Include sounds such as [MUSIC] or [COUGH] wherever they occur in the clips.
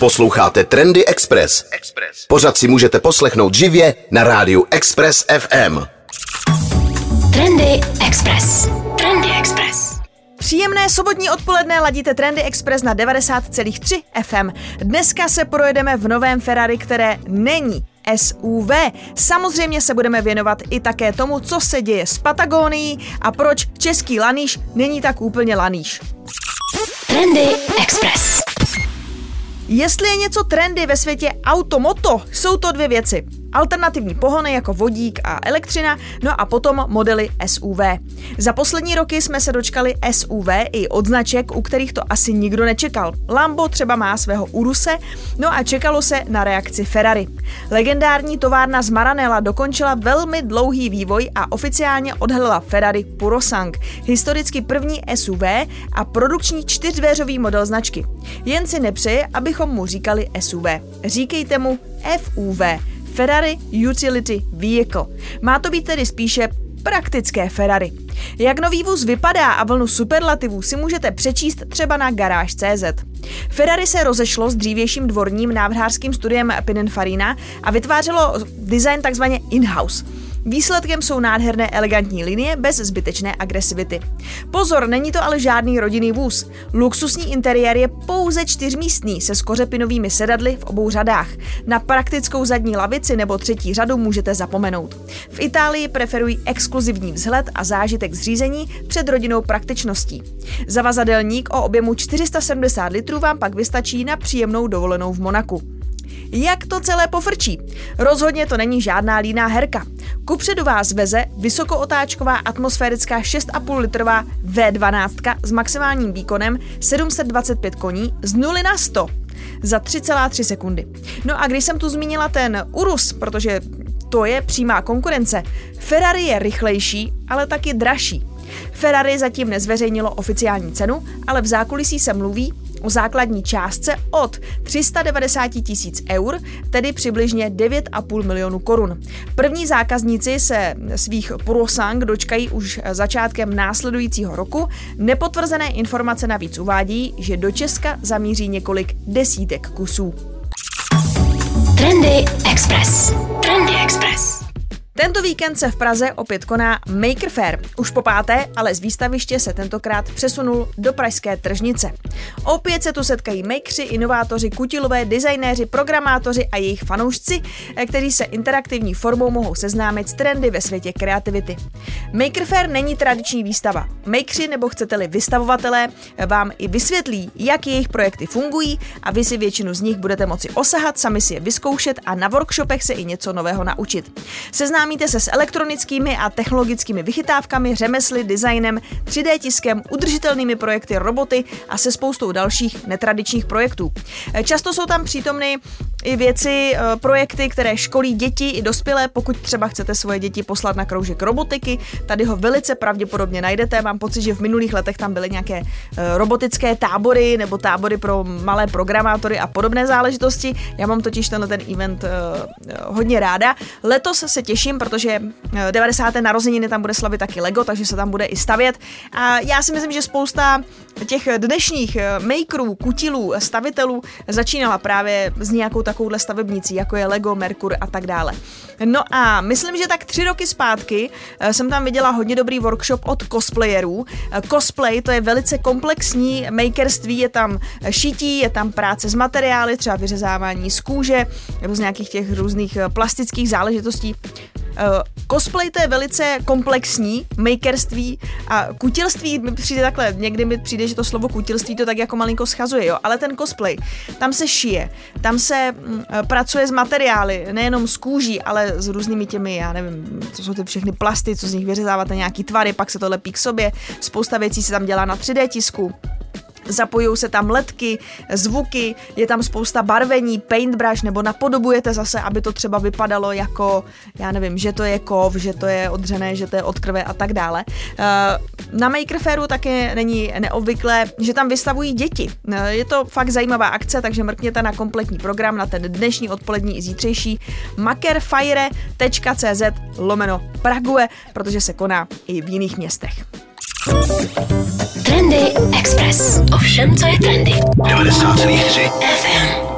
Posloucháte Trendy Express. Pořád si můžete poslechnout živě na rádiu Express FM. Trendy Express. Trendy Express. Příjemné sobotní odpoledne ladíte Trendy Express na 90,3 FM. Dneska se projedeme v novém Ferrari, které není SUV. Samozřejmě se budeme věnovat i také tomu, co se děje s Patagonií a proč český laníš není tak úplně laníš. Trendy Express. Jestli je něco trendy ve světě automoto, jsou to dvě věci alternativní pohony jako vodík a elektřina, no a potom modely SUV. Za poslední roky jsme se dočkali SUV i odznaček, u kterých to asi nikdo nečekal. Lambo třeba má svého Uruse, no a čekalo se na reakci Ferrari. Legendární továrna z Maranella dokončila velmi dlouhý vývoj a oficiálně odhalila Ferrari Purosang, historicky první SUV a produkční čtyřdveřový model značky. Jen si nepřeje, abychom mu říkali SUV. Říkejte mu FUV, Ferrari Utility Vehicle. Má to být tedy spíše praktické Ferrari. Jak nový vůz vypadá a vlnu superlativů si můžete přečíst třeba na garáž.cz. Ferrari se rozešlo s dřívějším dvorním návrhářským studiem Pininfarina a vytvářelo design takzvaně in-house. Výsledkem jsou nádherné elegantní linie bez zbytečné agresivity. Pozor, není to ale žádný rodinný vůz. Luxusní interiér je pouze čtyřmístný se skořepinovými sedadly v obou řadách. Na praktickou zadní lavici nebo třetí řadu můžete zapomenout. V Itálii preferují exkluzivní vzhled a zážitek zřízení před rodinou praktičností. Zavazadelník o objemu 470 litrů vám pak vystačí na příjemnou dovolenou v Monaku. Jak to celé pofrčí? Rozhodně to není žádná líná herka. Kupředu vás veze vysokootáčková atmosférická 6,5 litrová V12 s maximálním výkonem 725 koní z 0 na 100 za 3,3 sekundy. No a když jsem tu zmínila ten Urus, protože to je přímá konkurence, Ferrari je rychlejší, ale taky dražší. Ferrari zatím nezveřejnilo oficiální cenu, ale v zákulisí se mluví o základní částce od 390 tisíc eur, tedy přibližně 9,5 milionů korun. První zákazníci se svých Purosang dočkají už začátkem následujícího roku. Nepotvrzené informace navíc uvádí, že do Česka zamíří několik desítek kusů. Trendy Express. Trendy Express. Tento víkend se v Praze opět koná Maker Fair. Už po páté, ale z výstaviště se tentokrát přesunul do pražské tržnice. Opět se tu setkají makeři, inovátoři, kutilové, designéři, programátoři a jejich fanoušci, eh, kteří se interaktivní formou mohou seznámit s trendy ve světě kreativity. Maker Fair není tradiční výstava. Makeři nebo chcete-li vystavovatelé vám i vysvětlí, jak jejich projekty fungují a vy si většinu z nich budete moci osahat, sami si je vyzkoušet a na workshopech se i něco nového naučit. Seznámí Seznámíte se s elektronickými a technologickými vychytávkami, řemesly, designem, 3D tiskem, udržitelnými projekty, roboty a se spoustou dalších netradičních projektů. Často jsou tam přítomny i věci, eh, projekty, které školí děti i dospělé, pokud třeba chcete svoje děti poslat na kroužek robotiky, tady ho velice pravděpodobně najdete. Mám pocit, že v minulých letech tam byly nějaké eh, robotické tábory nebo tábory pro malé programátory a podobné záležitosti. Já mám totiž tenhle ten event eh, hodně ráda. Letos se těším, protože 90. narozeniny tam bude slavit taky Lego, takže se tam bude i stavět. A já si myslím, že spousta těch dnešních makerů, kutilů, stavitelů začínala právě s nějakou takovouhle stavebnicí, jako je Lego, Merkur a tak dále. No a myslím, že tak tři roky zpátky eh, jsem tam viděla hodně dobrý workshop od cosplayerů. Eh, cosplay to je velice komplexní makerství, je tam šití, je tam práce s materiály, třeba vyřezávání z kůže, nebo z nějakých těch různých eh, plastických záležitostí. Cosplay to je velice komplexní, makerství a kutilství mi přijde takhle, někdy mi přijde, že to slovo kutilství to tak jako malinko schazuje, jo, ale ten cosplay, tam se šije, tam se mm, eh, pracuje s materiály, nejenom s kůží, ale s různými těmi, já nevím, co jsou ty všechny plasty, co z nich vyřezáváte nějaký tvary, pak se to lepí k sobě, spousta věcí se tam dělá na 3D tisku, Zapojují se tam ledky, zvuky, je tam spousta barvení, paintbrush, nebo napodobujete zase, aby to třeba vypadalo jako, já nevím, že to je kov, že to je odřené, že to je od krve a tak dále. Eh, na Maker Fairu také není neobvyklé, že tam vystavují děti. Eh, je to fakt zajímavá akce, takže mrkněte na kompletní program, na ten dnešní, odpolední i zítřejší makerfire.cz lomeno Prague, protože se koná i v jiných městech. Trendy Express. Ovšem, co je trendy? 90,3 FM.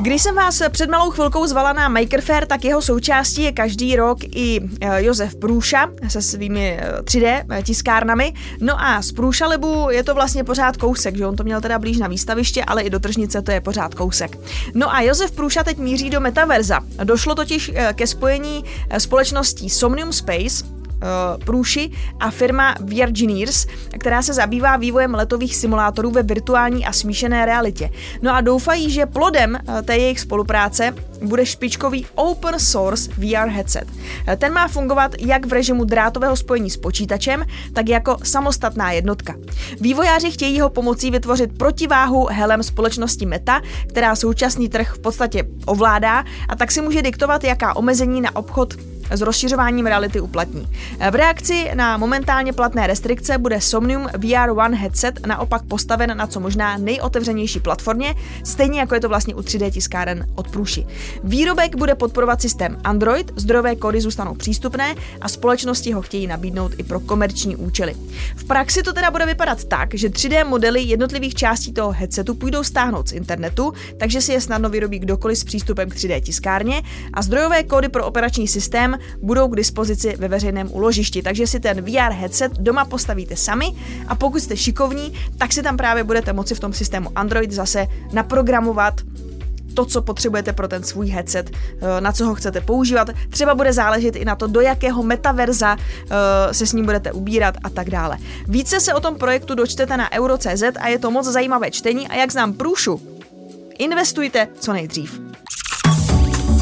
Když jsem vás před malou chvilkou zvala na Maker Fair, tak jeho součástí je každý rok i eh, Josef Průša se svými 3D eh, tiskárnami. No a z Průšalibu je to vlastně pořád kousek, že on to měl teda blíž na výstaviště, ale i do tržnice to je pořád kousek. No a Josef Průša teď míří do metaverza. Došlo totiž ke spojení společností Somnium Space, průši a firma Virgineers, která se zabývá vývojem letových simulátorů ve virtuální a smíšené realitě. No a doufají, že plodem uh, té jejich spolupráce bude špičkový open source VR headset. Uh, ten má fungovat jak v režimu drátového spojení s počítačem, tak jako samostatná jednotka. Vývojáři chtějí ho pomocí vytvořit protiváhu helem společnosti Meta, která současný trh v podstatě ovládá a tak si může diktovat, jaká omezení na obchod s rozšiřováním reality uplatní. V reakci na momentálně platné restrikce bude Somnium VR One headset naopak postaven na co možná nejotevřenější platformě, stejně jako je to vlastně u 3D tiskáren od Průši. Výrobek bude podporovat systém Android, zdrojové kódy zůstanou přístupné a společnosti ho chtějí nabídnout i pro komerční účely. V praxi to teda bude vypadat tak, že 3D modely jednotlivých částí toho headsetu půjdou stáhnout z internetu, takže si je snadno vyrobí kdokoliv s přístupem k 3D tiskárně a zdrojové kódy pro operační systém budou k dispozici ve veřejném úložišti, takže si ten VR headset doma postavíte sami a pokud jste šikovní, tak si tam právě budete moci v tom systému Android zase naprogramovat to, co potřebujete pro ten svůj headset, eh, na co ho chcete používat. Třeba bude záležet i na to, do jakého metaverza eh, se s ním budete ubírat a tak dále. Více se o tom projektu dočtete na euro.cz a je to moc zajímavé čtení a jak znám průšu, investujte co nejdřív.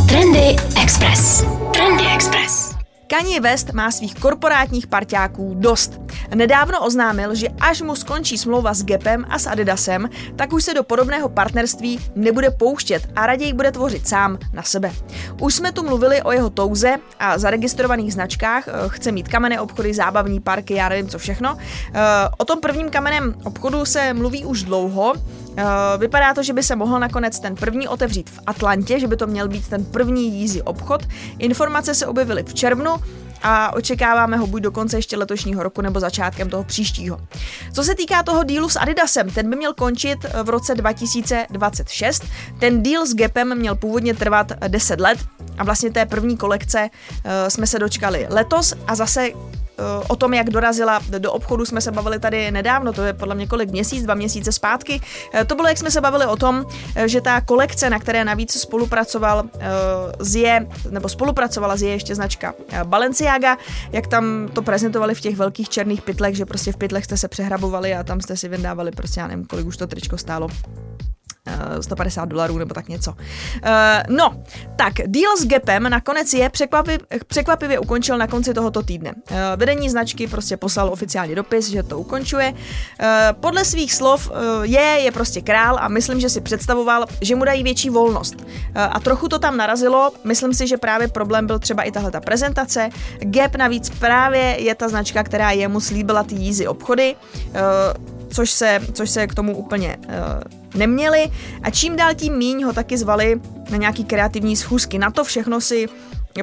Trendy Express. Trendy Express. Kanye West má svých korporátních parťáků dost. Nedávno oznámil, že až mu skončí smlouva s Gapem a s Adidasem, tak už se do podobného partnerství nebude pouštět a raději bude tvořit sám na sebe. Už jsme tu mluvili o jeho touze a zaregistrovaných značkách, eh, chce mít kamenné obchody, zábavní parky, já nevím co všechno. Eh, o tom prvním kamenném obchodu se mluví už dlouho, Uh, vypadá to, že by se mohl nakonec ten první otevřít v Atlantě, že by to měl být ten první jízdy obchod. Informace se objevily v červnu a očekáváme ho buď do konce ještě letošního roku nebo začátkem toho příštího. Co se týká toho dílu s Adidasem, ten by měl končit eh, v roce 2026. Ten díl s Gapem měl původně trvat 10 let a vlastně té první kolekce jsme se dočkali letos a zase o tom, jak dorazila do obchodu, jsme se bavili tady nedávno, to je podle mě kolik měsíc, dva měsíce zpátky. Eh, to bylo, jak jsme se bavili o tom, eh, že ta kolekce, na které navíc spolupracoval z je, nebo spolupracovala z je ještě značka eh, Balenciaga, jak tam to prezentovali v těch velkých černých pytlech, že prostě v pytlech jste se přehrabovali a tam jste si vydávali prostě, já nevím, kolik už to tričko stálo. 150 eh, dolarů nebo tak něco. Uh, no, tak deal s Gapem nakonec je překvapivě, překvapivě ukončil na konci tohoto týdne. Uh, vedení značky prostě poslal oficiální dopis, že to ukončuje. Podle svých slov je, je prostě král a myslím, že si představoval, že mu dají větší volnost. A trochu to tam narazilo, myslím si, že právě problém byl třeba i tahle ta prezentace. Gap navíc právě je ta značka, která jemu slíbila ty jízy obchody. Což se, což se k tomu úplně uh, neměli a čím dál tím míň ho taky zvali na nějaký kreativní schůzky. Na to všechno si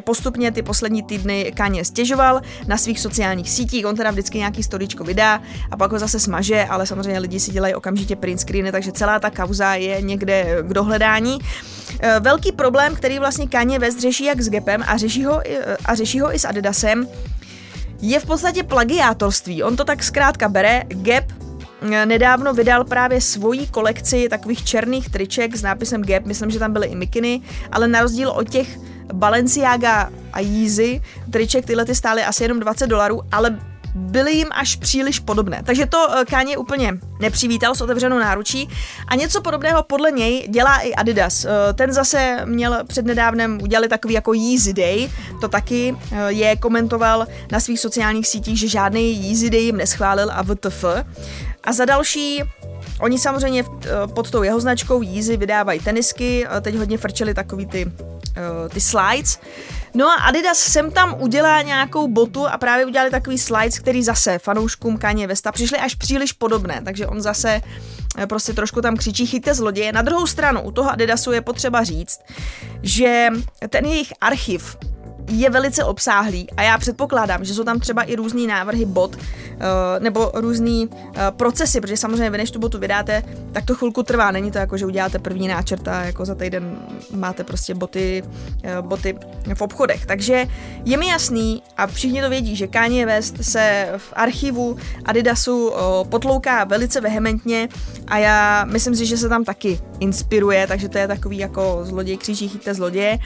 postupně ty poslední týdny Kanye stěžoval na svých sociálních sítích, on teda vždycky nějaký storičko vydá a pak ho zase smaže, ale samozřejmě lidi si dělají okamžitě print screeny, takže celá ta kauza je někde k dohledání. Eh, velký problém, který vlastně Kanye West řeší jak s Gapem a řeší ho, a řeší ho i s Adidasem, je v podstatě plagiátorství. On to tak zkrátka bere, Gap nedávno vydal právě svoji kolekci takových černých triček s nápisem Gap, myslím, že tam byly i mikiny, ale na rozdíl od těch Balenciaga a Yeezy triček tyhle ty stály asi jenom 20 dolarů, ale byly jim až příliš podobné. Takže to eh, Kanye úplně nepřivítal s otevřenou náručí a něco podobného podle něj dělá i Adidas. Eh, ten zase měl přednedávnem, udělali takový jako Yeezy Day, to taky eh, je komentoval na svých sociálních sítích, že žádný Yeezy Day jim neschválil a VTF. A za další, Oni samozřejmě pod tou jeho značkou Yeezy vydávají tenisky, teď hodně frčeli takový ty, ty slides. No a Adidas sem tam udělá nějakou botu a právě udělali takový slides, který zase fanouškům Kanye Vesta přišly až příliš podobné, takže on zase eh, prostě trošku tam křičí chyťte zloděje. Na druhou stranu u toho Adidasu je potřeba říct, že ten jejich archiv je velice obsáhlý a já předpokládám, že jsou tam třeba i různý návrhy bot, eh, nebo různý procesy, protože samozřejmě vy než tu botu vydáte, tak to chvilku trvá, není to jako, že uděláte první náčrt a jako za týden máte prostě boty, boty v obchodech. Takže je mi jasný a všichni to vědí, že Kanye West se v archivu Adidasu potlouká velice vehementně a já myslím si, že se tam taky inspiruje, takže to je takový jako zloděj kříží chyťte zloděje.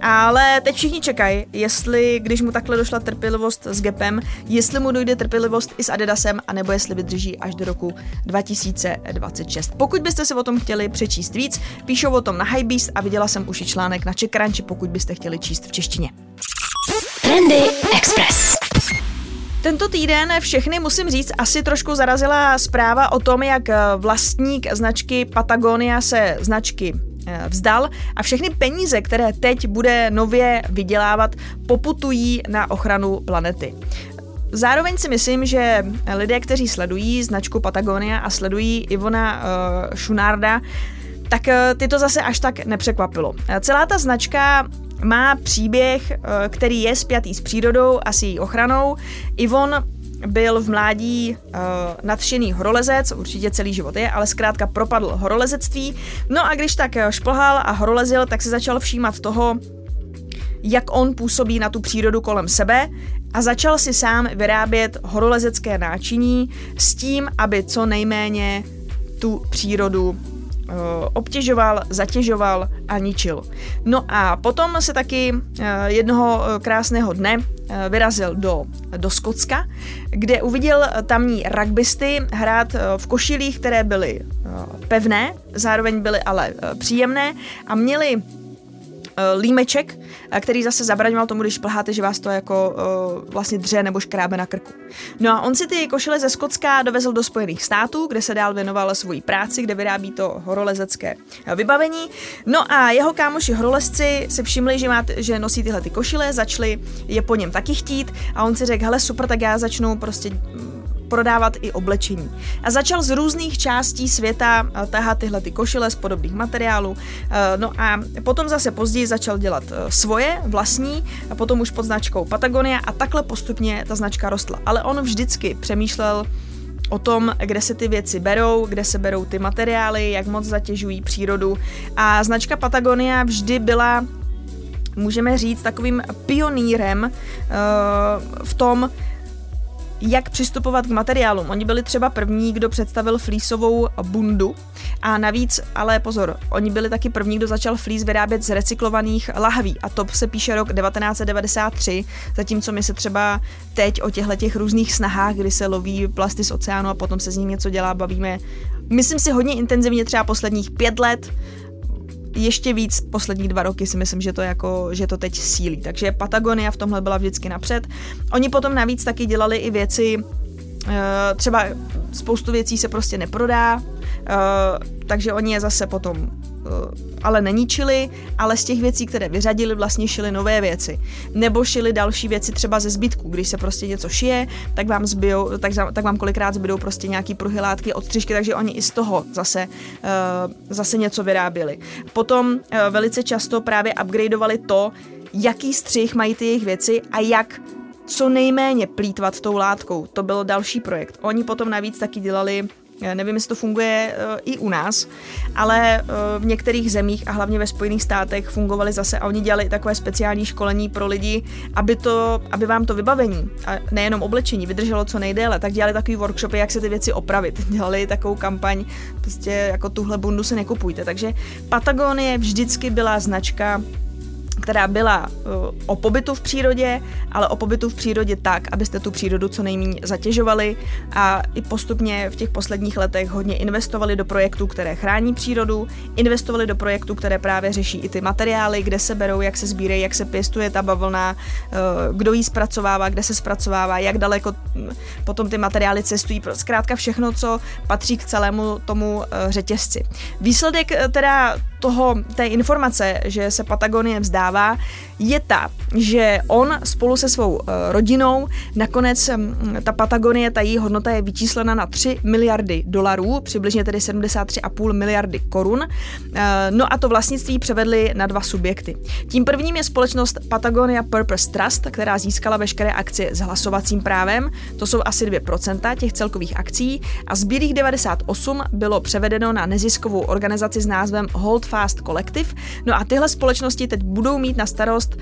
Ale teď všichni čekají, jestli, když mu takhle došla trpělivost s Gapem, jestli mu dojde trpělivost i s Adidasem, anebo jestli vydrží až do roku 2026. Pokud byste se o tom chtěli přečíst víc, píšou o tom na Hypebeast a viděla jsem už i článek na Čekranči, pokud byste chtěli číst v češtině. Trendy Express. Tento týden všechny, musím říct, asi trošku zarazila zpráva o tom, jak vlastník značky Patagonia se značky eh, vzdal a všechny peníze, které teď bude nově vydělávat, poputují na ochranu planety. Zároveň si myslím, že lidé, kteří sledují značku Patagonia a sledují Ivona uh, Šunarda, tak uh, ty to zase až tak nepřekvapilo. Celá ta značka má příběh, eh, který je spjatý s přírodou a s její ochranou. Ivon byl v mládí uh, nadšený horolezec, určitě celý život je, ale zkrátka propadl horolezectví. No a když tak eh, šplhal a horolezil, tak se začal všímat toho, jak on působí na tu přírodu kolem sebe a začal si sám vyrábět horolezecké náčiní s tím, aby co nejméně tu přírodu obtěžoval, zatěžoval a ničil. No a potom se taky eh, jednoho eh, krásného dne vyrazil do, do Skotska, kde uviděl tamní rugbysty hrát v košilích, které byly pevné, zároveň byly ale příjemné a měli uh, límeček, uh, který zase zabraňoval tomu, když plháte, že vás to jako uh, vlastně dře nebo škrábe na krku. No a on si ty košile ze Skotska dovezl do Spojených států, kde se dál věnoval svojí práci, kde vyrábí to horolezecké vybavení. No a jeho kámoši horolezci si všimli, že, má, že nosí tyhle ty košile, začali je po něm taky chtít a on si řekl, hele super, tak já začnu prostě prodávat i oblečení. A začal z různých částí světa eh, tahat tyhle ty košile z podobných materiálů. Eh, no a potom zase později začal dělat eh, svoje vlastní, a potom už pod značkou Patagonia a takhle postupně ta značka rostla. Ale on vždycky přemýšlel o tom, kde se ty věci berou, kde se berou ty materiály, jak moc zatěžují přírodu. A značka Patagonia vždy byla můžeme říct, takovým pionýrem uh, v tom, jak přistupovat k materiálům. Oni byli třeba první, kdo představil flísovou bundu. A navíc, ale pozor, oni byli taky první, kdo začal flíz vyrábět z recyklovaných lahví. A to se píše rok 1993, zatímco my se třeba teď o těchto těch různých snahách, kdy se loví plasty z oceánu a potom se z ním něco dělá, bavíme, myslím si hodně intenzivně třeba posledních pět let, ještě víc poslední dva roky si myslím, že to jako, že to teď sílí. Takže Patagonia v tomhle byla vždycky napřed. Oni potom navíc taky dělali i věci, eh, třeba spoustu věcí se prostě neprodá, eh, takže oni je zase potom Eh, ale neníčili, ale z těch věcí, které vyřadili, vlastně šili nové věci. Nebo šili další věci třeba ze zbytku. Když se prostě něco šije, tak vám, zbijou, tak, tak vám kolikrát zbydou prostě nějaký pruhy látky, odstřižky, takže oni i z toho zase, uh, zase něco vyráběli. Potom uh, velice často právě upgradeovali to, jaký střih mají ty jejich věci a jak co nejméně plítvat tou látkou. To byl další projekt. Oni potom navíc taky dělali Nevím, jestli to funguje uh, i u nás, ale uh, v některých zemích a hlavně ve Spojených státech fungovaly zase a oni dělali takové speciální školení pro lidi, aby, to, aby vám to vybavení a nejenom oblečení vydrželo co nejdéle, tak dělali takový workshopy, jak se ty věci opravit. [LAUGHS] Dělali takovou kampaň, prostě jako tuhle bundu se nekupujte. Takže Patagonie vždycky byla značka, která byla uh, o pobytu v přírodě, ale o pobytu v přírodě tak, abyste tu přírodu co nejméně zatěžovali a i postupně v těch posledních letech hodně investovali do projektů, které chrání přírodu, investovali do projektů, které právě řeší i ty materiály, kde se berou, jak se sbírají, jak se pěstuje ta bavlna, uh, kdo ji zpracovává, kde se zpracovává, jak daleko hm, potom ty materiály cestují, zkrátka všechno, co patří k celému tomu uh, řetězci. Výsledek teda toho, té informace, že se Patagonie vzdává, je ta, že on spolu se svou eh, rodinou, nakonec hm, ta Patagonie, ta její hodnota je vyčíslena na 3 miliardy dolarů, přibližně tedy 73,5 miliardy korun. Eh, no a to vlastnictví převedli na dva subjekty. Tím prvním je společnost Patagonia Purpose Trust, která získala veškeré akcie s hlasovacím právem, to jsou asi 2% těch celkových akcí a zbylých 98 bylo převedeno na neziskovou organizaci s názvem Hold Fast Collective. No a tyhle společnosti teď budou mít na starost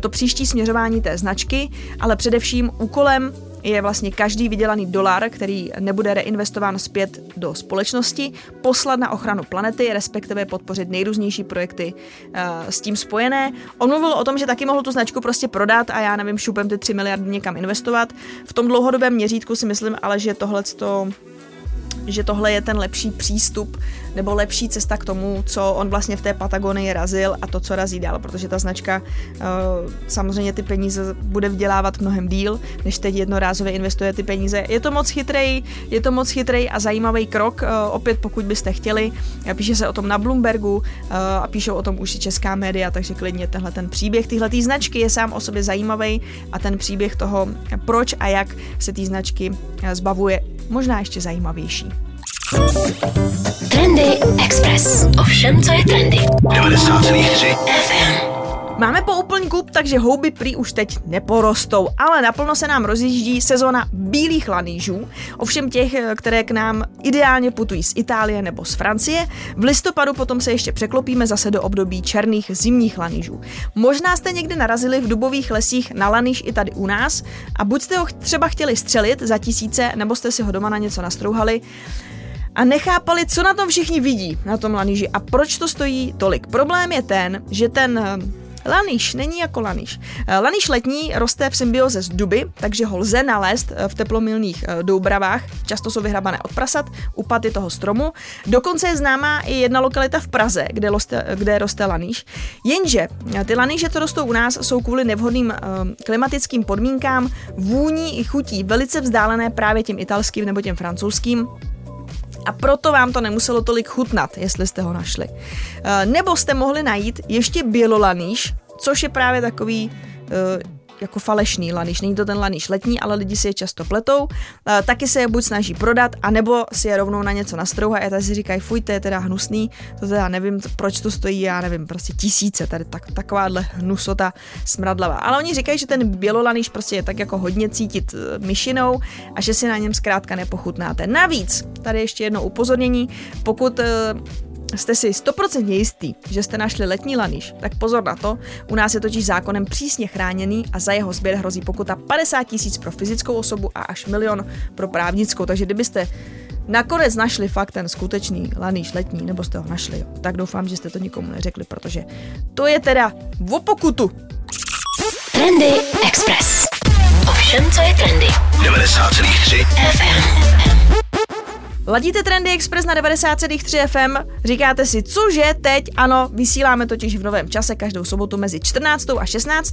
to příští směřování té značky, ale především úkolem je vlastně každý vydělaný dolar, který nebude reinvestován zpět do společnosti, poslat na ochranu planety, respektive podpořit nejrůznější projekty uh, s tím spojené. On mluvil o tom, že taky mohl tu značku prostě prodat a já nevím, šupem ty 3 miliardy někam investovat. V tom dlouhodobém měřítku si myslím ale, že tohle že tohle je ten lepší přístup nebo lepší cesta k tomu, co on vlastně v té Patagonii razil a to, co razí dál, protože ta značka uh, samozřejmě ty peníze bude vdělávat mnohem díl, než teď jednorázově investuje ty peníze. Je to moc chytrý, je to moc chytrý a zajímavý krok, uh, opět pokud byste chtěli, píše se o tom na Bloombergu a píšou o tom už i česká média, takže klidně tenhle ten příběh tyhle značky je sám o sobě zajímavý a ten příběh toho, proč a jak se té značky zbavuje, možná ještě zajímavější. Trendy Express. Ovšem, co je trendy. 90,3 FM. Máme po kup, takže houby prý už teď neporostou, ale naplno se nám rozjíždí sezona bílých lanížů, ovšem těch, které k nám ideálně putují z Itálie nebo z Francie. V listopadu potom se ještě překlopíme zase do období černých zimních lanížů. Možná jste někdy narazili v dubových lesích na laníž i tady u nás a buď jste ho třeba chtěli střelit za tisíce, nebo jste si ho doma na něco nastrouhali a nechápali, co na tom všichni vidí, na tom laníži a proč to stojí tolik. Problém je ten, že ten eh, Laniš není jako laniš. Eh, laniš letní roste v symbioze s duby, takže ho lze nalézt eh, v teplomilných doubravách, často jsou vyhrabané od prasat, u paty toho stromu. Dokonce je známá i jedna lokalita v Praze, kde, roste, kde roste laniš. Jenže ty laníže, co rostou u nás, jsou kvůli nevhodným klimatickým podmínkám, vůní i chutí velice vzdálené právě těm italským nebo těm francouzským a proto vám to nemuselo tolik chutnat, jestli jste ho našli. Eh, nebo jste mohli najít ještě bělolaníš, což je právě takový eh, jako falešný laniš. Není to ten laniš letní, ale lidi si je často pletou. E, taky se je buď snaží prodat, anebo si je rovnou na něco nastrouhají a tady si říkají, fuj, to je teda hnusný, to teda nevím, proč to stojí, já nevím, prostě tisíce, tady tak, takováhle hnusota smradlavá. Ale oni říkají, že ten bělolaniš prostě je tak jako hodně cítit e, myšinou a že si na něm zkrátka nepochutnáte. Navíc, tady ještě jedno upozornění, pokud e, jste si stoprocentně jistý, že jste našli letní laniš, tak pozor na to, u nás je totiž zákonem přísně chráněný a za jeho sběr hrozí pokuta 50 tisíc pro fyzickou osobu a až milion pro právnickou, takže kdybyste nakonec našli fakt ten skutečný laníš letní, nebo jste ho našli, jo, tak doufám, že jste to nikomu neřekli, protože to je teda o pokutu. Trendy Express. Ovšem, co je trendy. 90,3 FM. Ladíte Trendy Express na 90,3 FM, říkáte si, cože teď, ano, vysíláme totiž v novém čase každou sobotu mezi 14. a 16.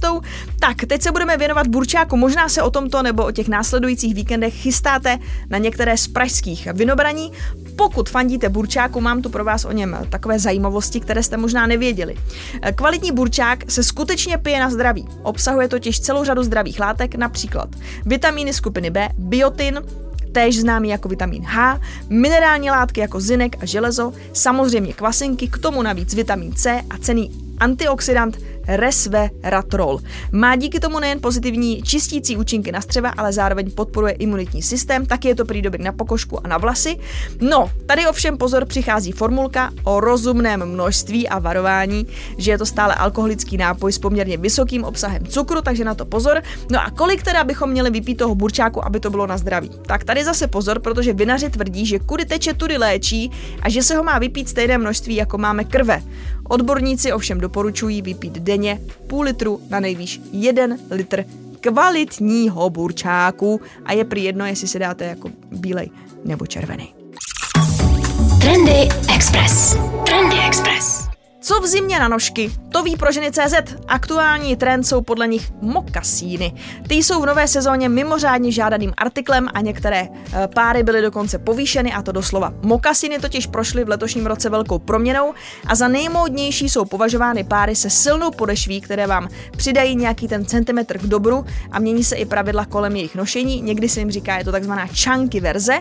Tak, teď se budeme věnovat Burčáku, možná se o tomto nebo o těch následujících víkendech chystáte na některé z pražských vynobraní. Pokud fandíte Burčáku, mám tu pro vás o něm takové zajímavosti, které jste možná nevěděli. Kvalitní Burčák se skutečně pije na zdraví. Obsahuje totiž celou řadu zdravých látek, například vitamíny skupiny B, biotin, též známý jako vitamin H, minerální látky jako zinek a železo, samozřejmě kvasinky, k tomu navíc vitamin C a cený antioxidant resveratrol. Má díky tomu nejen pozitivní čistící účinky na střeva, ale zároveň podporuje imunitní systém, taky je to prý dobrý na pokožku a na vlasy. No, tady ovšem pozor přichází formulka o rozumném množství a varování, že je to stále alkoholický nápoj s poměrně vysokým obsahem cukru, takže na to pozor. No a kolik teda bychom měli vypít toho burčáku, aby to bylo na zdraví? Tak tady zase pozor, protože vinaři tvrdí, že kudy teče, tudy léčí a že se ho má vypít stejné množství, jako máme krve. Odborníci ovšem doporučují vypít denně půl litru na nejvýš 1 litr kvalitního burčáku a je prý jedno, jestli si dáte jako bílej nebo červený. Trendy Express. Trendy Express. Co v zimě na nožky? To ví pro ženy CZ. Aktuální trend jsou podle nich mokasíny. Ty jsou v nové sezóně mimořádně žádaným artiklem a některé eh, páry byly dokonce povýšeny a to doslova. Mokasíny totiž prošly v letošním roce velkou proměnou a za nejmódnější jsou považovány páry se silnou podešví, které vám přidají nějaký ten centimetr k dobru a mění se i pravidla kolem jejich nošení. Někdy se jim říká, je to takzvaná chunky verze.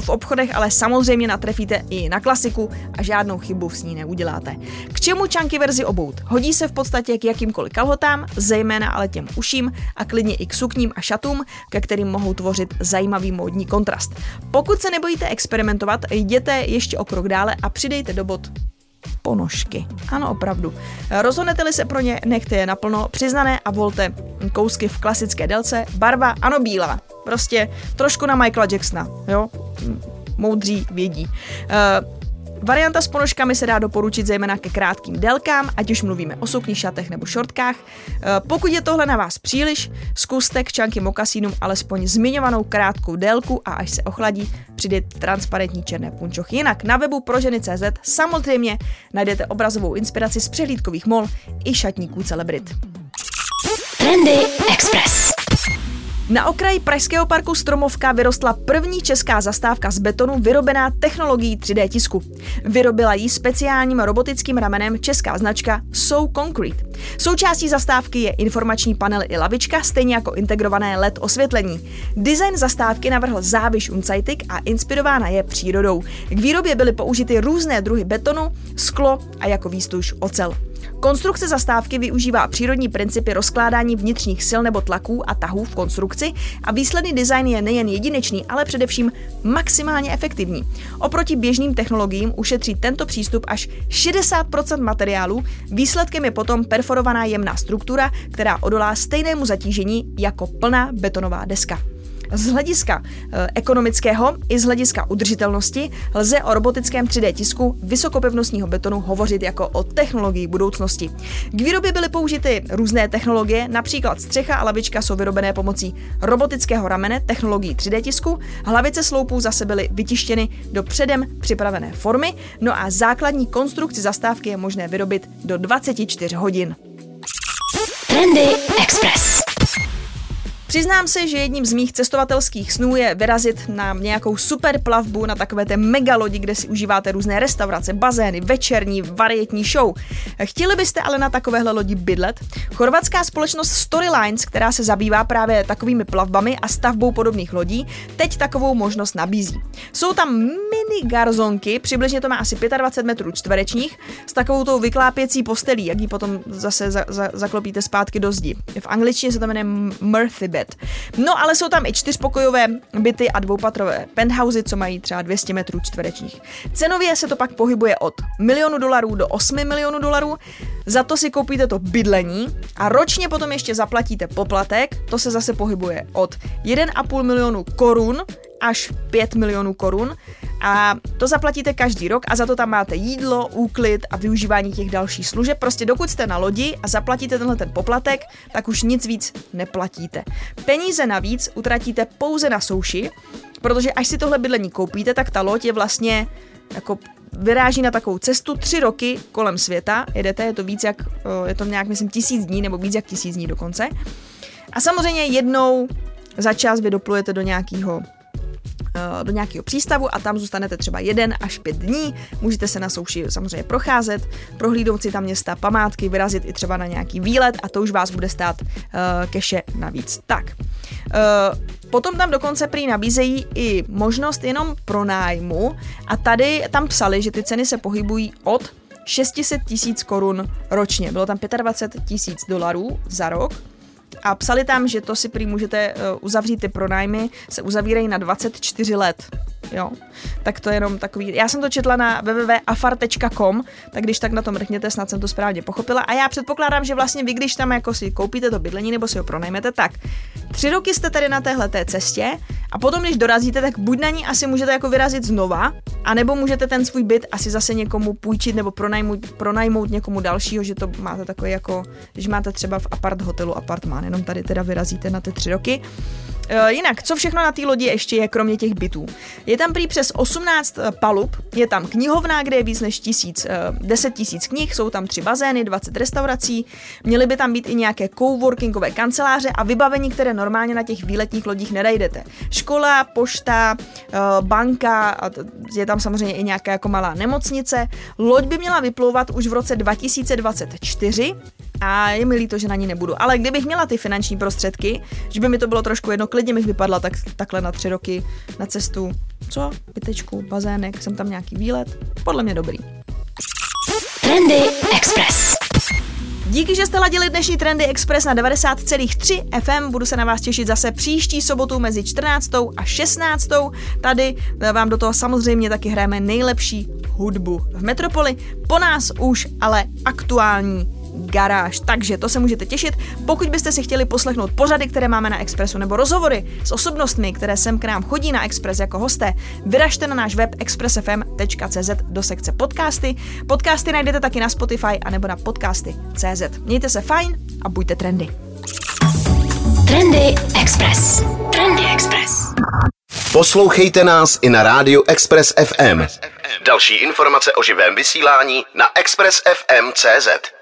V obchodech ale samozřejmě natrefíte i na klasiku a žádnou chybu s ní neuděláte. K čemu čanky verzi obout? Hodí se v podstatě k jakýmkoliv kalhotám, zejména ale těm uším a klidně i k sukním a šatům, ke kterým mohou tvořit zajímavý módní kontrast. Pokud se nebojíte experimentovat, jděte ještě o krok dále a přidejte do bod ponožky. Ano, opravdu. Rozhodnete-li se pro ně, nechte je naplno přiznané a volte kousky v klasické délce, barva, ano, bílá. Prostě trošku na Michaela Jacksona, jo? Moudří vědí. Uh, Varianta s ponožkami se dá doporučit zejména ke krátkým délkám, ať už mluvíme o sukni, šatech nebo šortkách. Eh, pokud je tohle na vás příliš, zkuste k čanky mokasínům alespoň zmiňovanou krátkou délku a až se ochladí, přidejte transparentní černé punčochy. Jinak na webu pro ženy CZ samozřejmě najdete obrazovou inspiraci z přehlídkových mol i šatníků celebrit. Trendy Express. Na okraji Pražského parku Stromovka vyrostla první česká zastávka z betonu vyrobená technologií 3D tisku. Vyrobila ji speciálním robotickým ramenem česká značka So Concrete. Součástí zastávky je informační panel i lavička, stejně jako integrované LED osvětlení. Design zastávky navrhl Záviš Uncajtik a inspirována je přírodou. K výrobě byly použity různé druhy betonu, sklo a jako výstuž ocel. Konstrukce zastávky využívá přírodní principy rozkládání vnitřních sil nebo tlaků a tahů v konstrukci a výsledný design je nejen jedinečný, ale především maximálně efektivní. Oproti běžným technologiím ušetří tento přístup až 60% materiálu, výsledkem je potom perforovaná jemná struktura, která odolá stejnému zatížení jako plná betonová deska. Z hlediska e, ekonomického i z hlediska udržitelnosti lze o robotickém 3D tisku vysokopevnostního betonu hovořit jako o technologii budoucnosti. K výrobě byly použity různé technologie, například střecha a lavička jsou vyrobené pomocí robotického ramene technologií 3D tisku, hlavice sloupů zase byly vytištěny do předem připravené formy, no a základní konstrukci zastávky je možné vyrobit do 24 hodin. Trendy Express. Přiznám se, že jedním z mých cestovatelských snů je vyrazit na nějakou super plavbu na takové té megalodi, kde si užíváte různé restaurace, bazény, večerní, varietní show. Chtěli byste ale na takovéhle lodi bydlet? Chorvatská společnost Storylines, která se zabývá právě takovými plavbami a stavbou podobných lodí, teď takovou možnost nabízí. Jsou tam mini garzonky, přibližně to má asi 25 metrů čtverečních, s takovou tou vyklápěcí postelí, jak ji potom zase za, za, zaklopíte zpátky do zdi. V angličtině se to jmenuje Murphy bed bed. No ale jsou tam i čtyřpokojové byty a dvoupatrové penthousey, co mají třeba 200 metrů čtverečních. Cenově se to pak pohybuje od milionu dolarů do 8 milionů dolarů. Za to si koupíte to bydlení a ročně potom ještě zaplatíte poplatek, to se zase pohybuje od 1,5 milionu korun až 5 milionů korun a to zaplatíte každý rok a za to tam máte jídlo, úklid a využívání těch dalších služeb. Prostě dokud jste na lodi a zaplatíte tenhle ten poplatek, tak už nic víc neplatíte. Peníze navíc utratíte pouze na souši, protože až si tohle bydlení koupíte, tak ta loď je vlastně jako vyráží na takovou cestu tři roky kolem světa, jedete, je to víc jak, je to nějak, myslím, tisíc dní, nebo víc jak tisíc dní dokonce. A samozřejmě jednou za čas vy doplujete do nějakého Eh, do nějakého přístavu a tam zůstanete třeba jeden až pět dní. Můžete se na souši samozřejmě procházet, prohlídnout si tam města, památky, vyrazit i třeba na nějaký výlet a to už vás bude stát uh, keše navíc. Tak. Uh, Potom tam dokonce prý nabízejí i možnost jenom pro nájmu a tady tam psali, že ty ceny se pohybují od 600 tisíc korun ročně. Bylo tam 25 tisíc dolarů za rok a psali tam, že to si prý můžete uh, uzavřít ty pronájmy, se uzavírají na 24 let. Jo, tak to je jenom takový. Já jsem to četla na www.afar.com, tak když tak na to mrkněte, snad jsem to správně pochopila. A já předpokládám, že vlastně vy, když tam jako si koupíte to bydlení nebo si ho pronajmete, tak tři roky jste tady na téhle té cestě a potom, když dorazíte, tak buď na ní asi můžete jako vyrazit znova, anebo můžete ten svůj byt asi zase někomu půjčit nebo pronajmout, pronajmout někomu dalšího, že to máte takový jako, když máte třeba v apart hotelu apartmán, jenom tady teda vyrazíte na ty tři roky. Eh, jinak, co všechno na té lodi ještě je, kromě těch bytů? Je tam prý přes 18 eh, palub, je tam knihovna, kde je víc než tisíc, 10 tisíc knih, jsou tam tři bazény, 20 restaurací, měly by tam být i nějaké coworkingové kanceláře a vybavení, které normálně na těch výletních lodích nedajdete. Škola, pošta, banka, je tam samozřejmě i nějaká jako malá nemocnice. Loď by měla vyplouvat už v roce 2024 a je mi líto, že na ní nebudu. Ale kdybych měla ty finanční prostředky, že by mi to bylo trošku jedno, klidně bych vypadla tak, takhle na tři roky na cestu. Co? Bytečku, bazének, jsem tam nějaký výlet. Podle mě dobrý. Trendy Express. Díky, že jste ladili dnešní Trendy Express na 90,3 FM. Budu se na vás těšit zase příští sobotu mezi 14. a 16. Tady vám do toho samozřejmě taky hrajeme nejlepší hudbu v Metropoli. Po nás už ale aktuální garáž. Takže to se můžete těšit. Pokud byste si chtěli poslechnout pořady, které máme na Expressu, nebo rozhovory s osobnostmi, které sem k nám chodí na Express jako hosté, vyražte na náš web expressfm.cz do sekce podcasty. Podcasty najdete taky na Spotify a nebo na podcasty.cz. Mějte se fajn a buďte trendy. Trendy Express. Trendy Express. Poslouchejte nás i na rádiu Express FM. Další informace o živém vysílání na expressfm.cz.